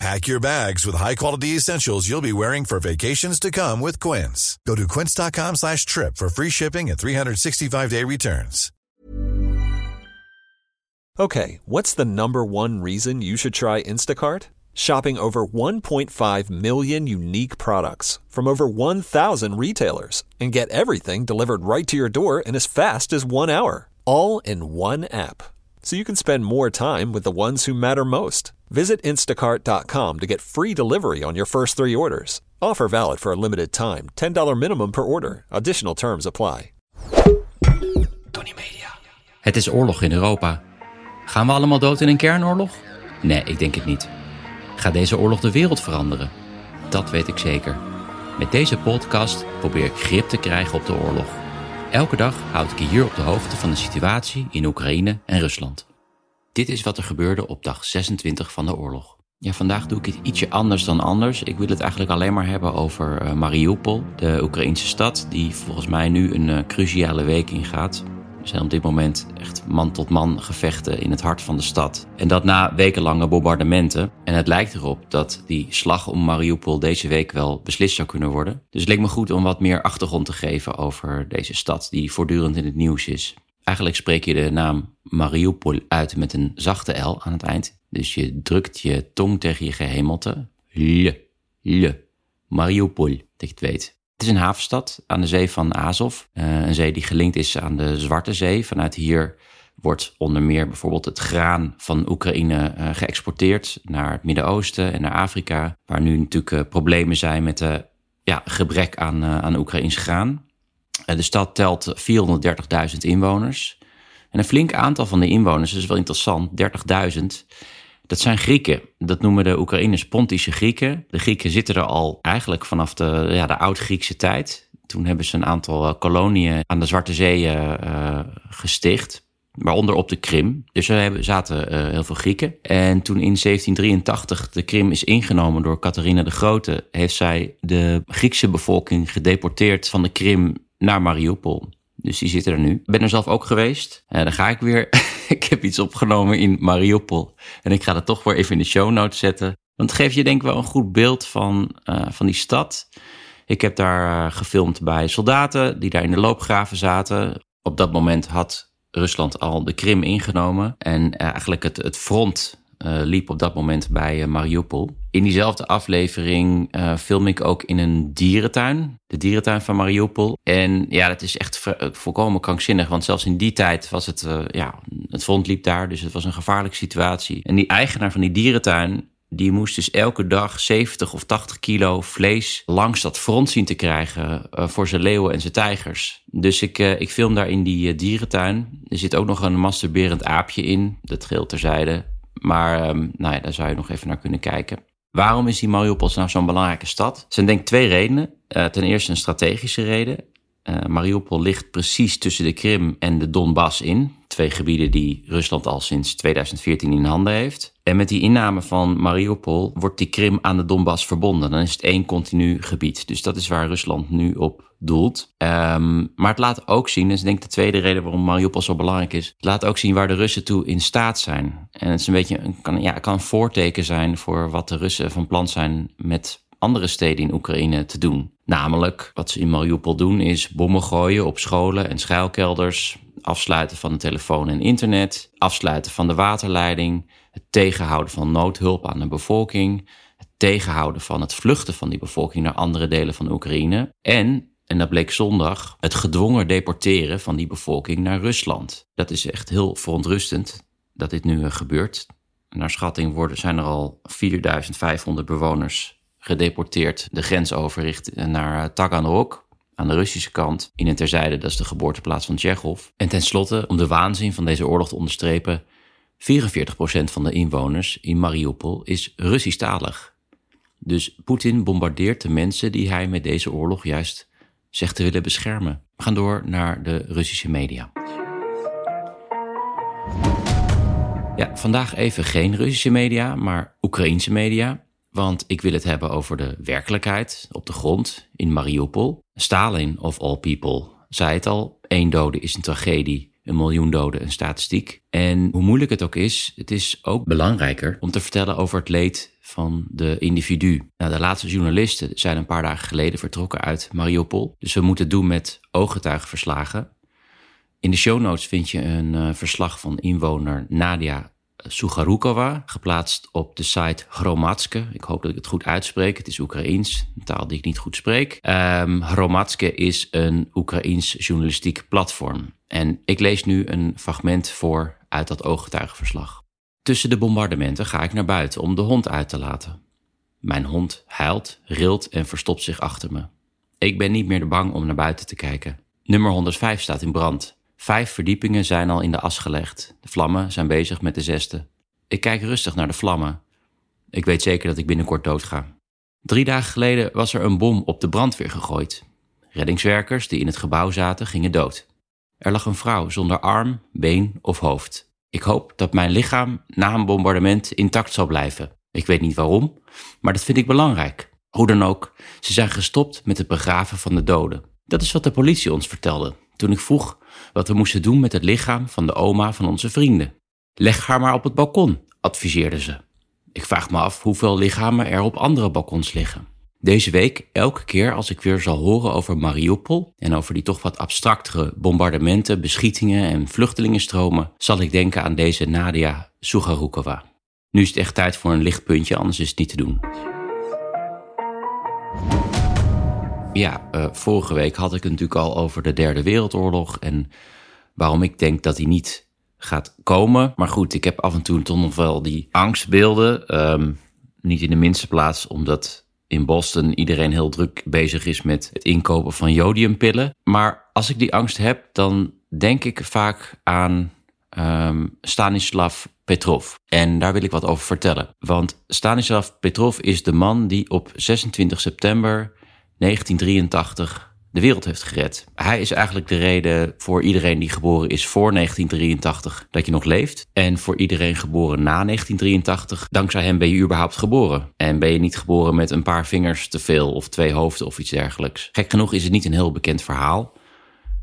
Pack your bags with high-quality essentials you'll be wearing for vacations to come with Quince. Go to quince.com slash trip for free shipping and 365-day returns. Okay, what's the number one reason you should try Instacart? Shopping over 1.5 million unique products from over 1,000 retailers and get everything delivered right to your door in as fast as one hour, all in one app. So you can spend more time with the ones who matter most. Visit instacart.com to get free delivery on your first three orders. Offer valid for a limited time. $10 minimum per order. Additional terms apply. Tony Media. Het is oorlog in Europa. Gaan we allemaal dood in een kernoorlog? Nee, ik denk het niet. Gaat deze oorlog de wereld veranderen? Dat weet ik zeker. Met deze podcast probeer ik grip te krijgen op de oorlog. Elke dag houd ik je hier op de hoogte van de situatie in Oekraïne en Rusland. Dit is wat er gebeurde op dag 26 van de oorlog. Ja, vandaag doe ik het ietsje anders dan anders. Ik wil het eigenlijk alleen maar hebben over uh, Mariupol, de Oekraïnse stad, die volgens mij nu een uh, cruciale week ingaat. Er zijn op dit moment echt man-tot-man gevechten in het hart van de stad. En dat na wekenlange bombardementen. En het lijkt erop dat die slag om Mariupol deze week wel beslist zou kunnen worden. Dus het leek me goed om wat meer achtergrond te geven over deze stad, die voortdurend in het nieuws is. Eigenlijk spreek je de naam Mariupol uit met een zachte L aan het eind. Dus je drukt je tong tegen je gehemelte. L, L, Mariupol, dat je het weet. Het is een havenstad aan de zee van Azov. Uh, een zee die gelinkt is aan de Zwarte Zee. Vanuit hier wordt onder meer bijvoorbeeld het graan van Oekraïne uh, geëxporteerd naar het Midden-Oosten en naar Afrika. Waar nu natuurlijk uh, problemen zijn met de ja, gebrek aan, aan Oekraïns graan. De stad telt 430.000 inwoners. En een flink aantal van de inwoners, dat is wel interessant, 30.000, dat zijn Grieken. Dat noemen de Oekraïners Pontische Grieken. De Grieken zitten er al eigenlijk vanaf de, ja, de oud-Griekse tijd. Toen hebben ze een aantal uh, koloniën aan de Zwarte Zee uh, gesticht. Waaronder op de Krim. Dus er zaten heel veel Grieken. En toen in 1783 de Krim is ingenomen door Catharina de Grote... heeft zij de Griekse bevolking gedeporteerd van de Krim naar Mariupol. Dus die zitten er nu. Ik ben er zelf ook geweest. En dan ga ik weer. ik heb iets opgenomen in Mariupol. En ik ga dat toch weer even in de show notes zetten. Want het geeft je denk ik wel een goed beeld van, uh, van die stad. Ik heb daar uh, gefilmd bij soldaten die daar in de loopgraven zaten. Op dat moment had Rusland al de Krim ingenomen. En eigenlijk het, het front liep op dat moment bij uh, Mariupol. In diezelfde aflevering uh, film ik ook in een dierentuin. De dierentuin van Mariupol. En ja, dat is echt volkomen krankzinnig. Want zelfs in die tijd was het, ja, het front liep daar. Dus het was een gevaarlijke situatie. En die eigenaar van die dierentuin, die moest dus elke dag 70 of 80 kilo vlees langs dat front zien te krijgen voor zijn leeuwen en zijn tijgers. Dus ik, ik film daar in die dierentuin. Er zit ook nog een masturberend aapje in, dat geheel terzijde. Maar um, nou ja, daar zou je nog even naar kunnen kijken. Waarom is die Mariupol nou zo'n belangrijke stad? Er zijn denk ik twee redenen. Uh, ten eerste een strategische reden. Uh, Mariupol ligt precies tussen de Krim en de Donbass in. Twee gebieden die Rusland al sinds 2014 in handen heeft. En met die inname van Mariupol wordt die Krim aan de Donbass verbonden. Dan is het één continu gebied. Dus dat is waar Rusland nu op doelt. Um, maar het laat ook zien, dat is denk ik de tweede reden waarom Mariupol zo belangrijk is. Het laat ook zien waar de Russen toe in staat zijn. En het is een beetje een, kan, ja, kan een voorteken zijn voor wat de Russen van plan zijn met andere steden in Oekraïne te doen. Namelijk, wat ze in Mariupol doen, is bommen gooien op scholen en schuilkelders, afsluiten van de telefoon en internet, afsluiten van de waterleiding, het tegenhouden van noodhulp aan de bevolking, het tegenhouden van het vluchten van die bevolking naar andere delen van Oekraïne en en dat bleek zondag het gedwongen deporteren van die bevolking naar Rusland. Dat is echt heel verontrustend dat dit nu gebeurt. Naar schatting worden, zijn er al 4500 bewoners gedeporteerd de grens over naar Taganrog aan de Russische kant. In en terzijde, dat is de geboorteplaats van Tsjechov. En tenslotte, om de waanzin van deze oorlog te onderstrepen, 44% van de inwoners in Mariupol is Russisch-talig. Dus Poetin bombardeert de mensen die hij met deze oorlog juist zegt te willen beschermen. We gaan door naar de Russische media. Ja, vandaag even geen Russische media, maar Oekraïense media. Want ik wil het hebben over de werkelijkheid op de grond in Mariupol. Stalin, of all people, zei het al: één dode is een tragedie een miljoen doden een statistiek. En hoe moeilijk het ook is, het is ook belangrijker om te vertellen over het leed van de individu. Nou, de laatste journalisten zijn een paar dagen geleden vertrokken uit Mariupol. Dus we moeten het doen met ooggetuigenverslagen. In de show notes vind je een uh, verslag van inwoner Nadia Sugarukova, geplaatst op de site Hromadske. Ik hoop dat ik het goed uitspreek. Het is Oekraïens, een taal die ik niet goed spreek. Um, is een Oekraïens journalistiek platform. En ik lees nu een fragment voor uit dat ooggetuigenverslag. Tussen de bombardementen ga ik naar buiten om de hond uit te laten. Mijn hond huilt, rilt en verstopt zich achter me. Ik ben niet meer bang om naar buiten te kijken. Nummer 105 staat in brand. Vijf verdiepingen zijn al in de as gelegd. De vlammen zijn bezig met de zesde. Ik kijk rustig naar de vlammen. Ik weet zeker dat ik binnenkort doodga. Drie dagen geleden was er een bom op de brandweer gegooid. Reddingswerkers die in het gebouw zaten gingen dood. Er lag een vrouw zonder arm, been of hoofd. Ik hoop dat mijn lichaam na een bombardement intact zal blijven. Ik weet niet waarom, maar dat vind ik belangrijk. Hoe dan ook, ze zijn gestopt met het begraven van de doden. Dat is wat de politie ons vertelde toen ik vroeg wat we moesten doen met het lichaam van de oma van onze vrienden. Leg haar maar op het balkon, adviseerden ze. Ik vraag me af hoeveel lichamen er op andere balkons liggen. Deze week, elke keer als ik weer zal horen over Mariupol en over die toch wat abstractere bombardementen, beschietingen en vluchtelingenstromen, zal ik denken aan deze Nadia Sugarukova. Nu is het echt tijd voor een lichtpuntje, anders is het niet te doen. Ja, uh, vorige week had ik het natuurlijk al over de Derde Wereldoorlog en waarom ik denk dat die niet gaat komen. Maar goed, ik heb af en toe toch nog wel die angstbeelden. Um, niet in de minste plaats omdat in Boston iedereen heel druk bezig is met het inkopen van jodiumpillen. Maar als ik die angst heb, dan denk ik vaak aan um, Stanislav Petrov. En daar wil ik wat over vertellen. Want Stanislav Petrov is de man die op 26 september 1983 de wereld heeft gered. Hij is eigenlijk de reden voor iedereen die geboren is voor 1983 dat je nog leeft. En voor iedereen geboren na 1983, dankzij hem ben je überhaupt geboren. En ben je niet geboren met een paar vingers te veel of twee hoofden of iets dergelijks. Gek genoeg is het niet een heel bekend verhaal.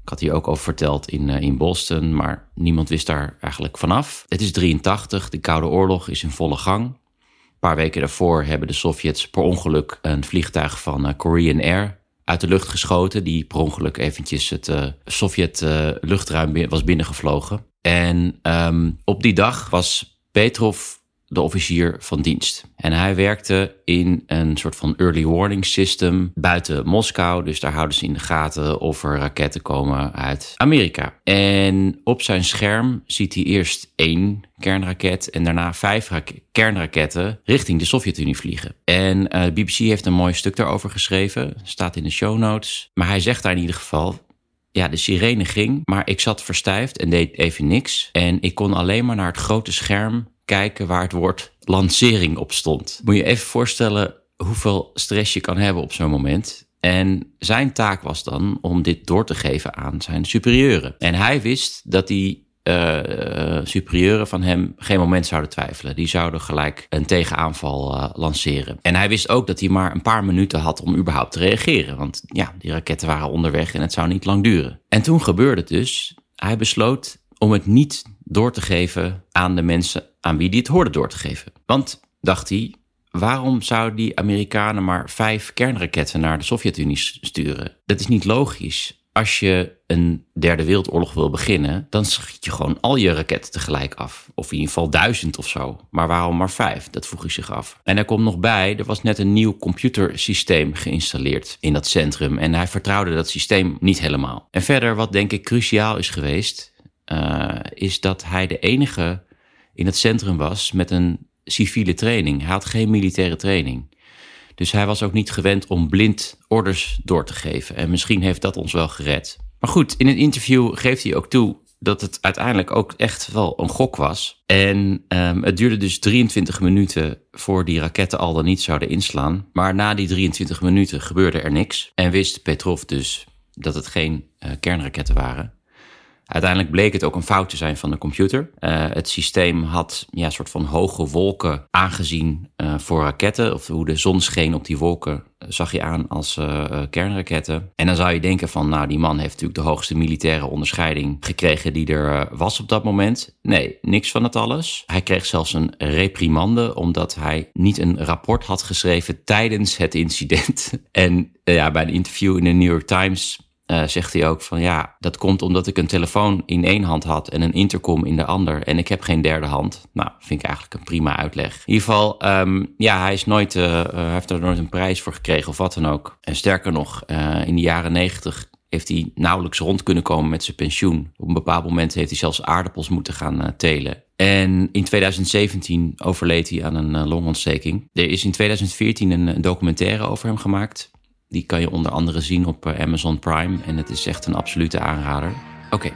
Ik had hier ook over verteld in, uh, in Boston, maar niemand wist daar eigenlijk vanaf. Het is 83, de Koude Oorlog is in volle gang. Een paar weken daarvoor hebben de Sovjets per ongeluk een vliegtuig van uh, Korean Air uit de lucht geschoten. Die per ongeluk eventjes het uh, Sovjet uh, luchtruim was binnengevlogen. En um, op die dag was Petrov de officier van dienst. En hij werkte in een soort van early warning system buiten Moskou. Dus daar houden ze in de gaten of er raketten komen uit Amerika. En op zijn scherm ziet hij eerst één kernraket en daarna vijf kernraketten richting de Sovjet-Unie vliegen. En uh, de BBC heeft een mooi stuk daarover geschreven, staat in de show notes. Maar hij zegt daar in ieder geval, ja, de sirene ging, maar ik zat verstijfd en deed even niks. En ik kon alleen maar naar het grote scherm kijken waar het woord lancering op stond. Moet je even voorstellen hoeveel stress je kan hebben op zo'n moment. En zijn taak was dan om dit door te geven aan zijn superieuren. En hij wist dat die uh, superieuren van hem geen moment zouden twijfelen. Die zouden gelijk een tegenaanval uh, lanceren. En hij wist ook dat hij maar een paar minuten had om überhaupt te reageren. Want ja, die raketten waren onderweg en het zou niet lang duren. En toen gebeurde het dus. Hij besloot om het niet door te geven aan de mensen aan wie die het hoorde door te geven. Want, dacht hij, waarom zouden die Amerikanen maar vijf kernraketten naar de Sovjet-Unie sturen? Dat is niet logisch. Als je een derde wereldoorlog wil beginnen, dan schiet je gewoon al je raketten tegelijk af. Of in ieder geval duizend of zo. Maar waarom maar vijf? Dat vroeg hij zich af. En er komt nog bij, er was net een nieuw computersysteem geïnstalleerd in dat centrum. En hij vertrouwde dat systeem niet helemaal. En verder, wat denk ik cruciaal is geweest, uh, is dat hij de enige in het centrum was met een civiele training. Hij had geen militaire training. Dus hij was ook niet gewend om blind orders door te geven. En misschien heeft dat ons wel gered. Maar goed, in een interview geeft hij ook toe dat het uiteindelijk ook echt wel een gok was. En um, het duurde dus 23 minuten voor die raketten al dan niet zouden inslaan. Maar na die 23 minuten gebeurde er niks. En wist Petrov dus dat het geen uh, kernraketten waren. Uiteindelijk bleek het ook een fout te zijn van de computer. Uh, het systeem had ja, een soort van hoge wolken aangezien uh, voor raketten. Of hoe de zon scheen op die wolken zag je aan als kernraketten. En dan zou je denken van, nou, die man heeft natuurlijk de hoogste militaire onderscheiding gekregen die er was op dat moment. Nee, niks van het alles. Hij kreeg zelfs een reprimande omdat hij niet een rapport had geschreven tijdens het incident. en ja, bij een interview in de New York Times uh, zegt hij ook van ja, dat komt omdat ik een telefoon in één hand had en een intercom in de ander. En ik heb geen derde hand. Nou, vind ik eigenlijk een prima uitleg. In ieder geval, um, ja, hij is nooit, uh, heeft er nooit een prijs voor gekregen of wat dan ook. En sterker nog, in de jaren negentig heeft hij nauwelijks rond kunnen komen met zijn pensioen. Op een bepaald moment heeft hij zelfs aardappels moeten gaan telen. En in 2017 overleed hij aan een longontsteking. Er is in 2014 een documentaire over hem gemaakt. Die kan je onder andere zien op eh, Amazon Prime en het is echt een absolute aanrader. Oké,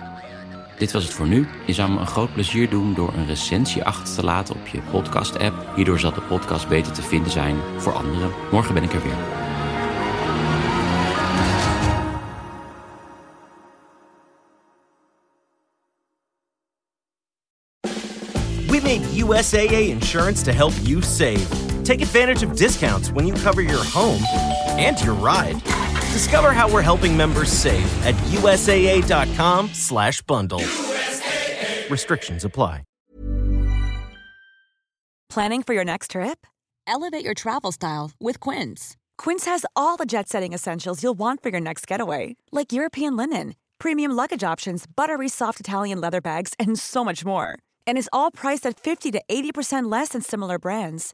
dit was het voor nu. Je zou me een groot plezier doen door een recensie achter te laten op je podcast-app. Hierdoor zal de podcast beter te vinden zijn voor anderen. Morgen ben ik er weer. We made USAA insurance to help you save. Take advantage of discounts when you cover your home and your ride. Discover how we're helping members save at USAA.com/bundle. USAA. Restrictions apply. Planning for your next trip? Elevate your travel style with Quince. Quince has all the jet-setting essentials you'll want for your next getaway, like European linen, premium luggage options, buttery soft Italian leather bags, and so much more. And is all priced at 50 to 80% less than similar brands.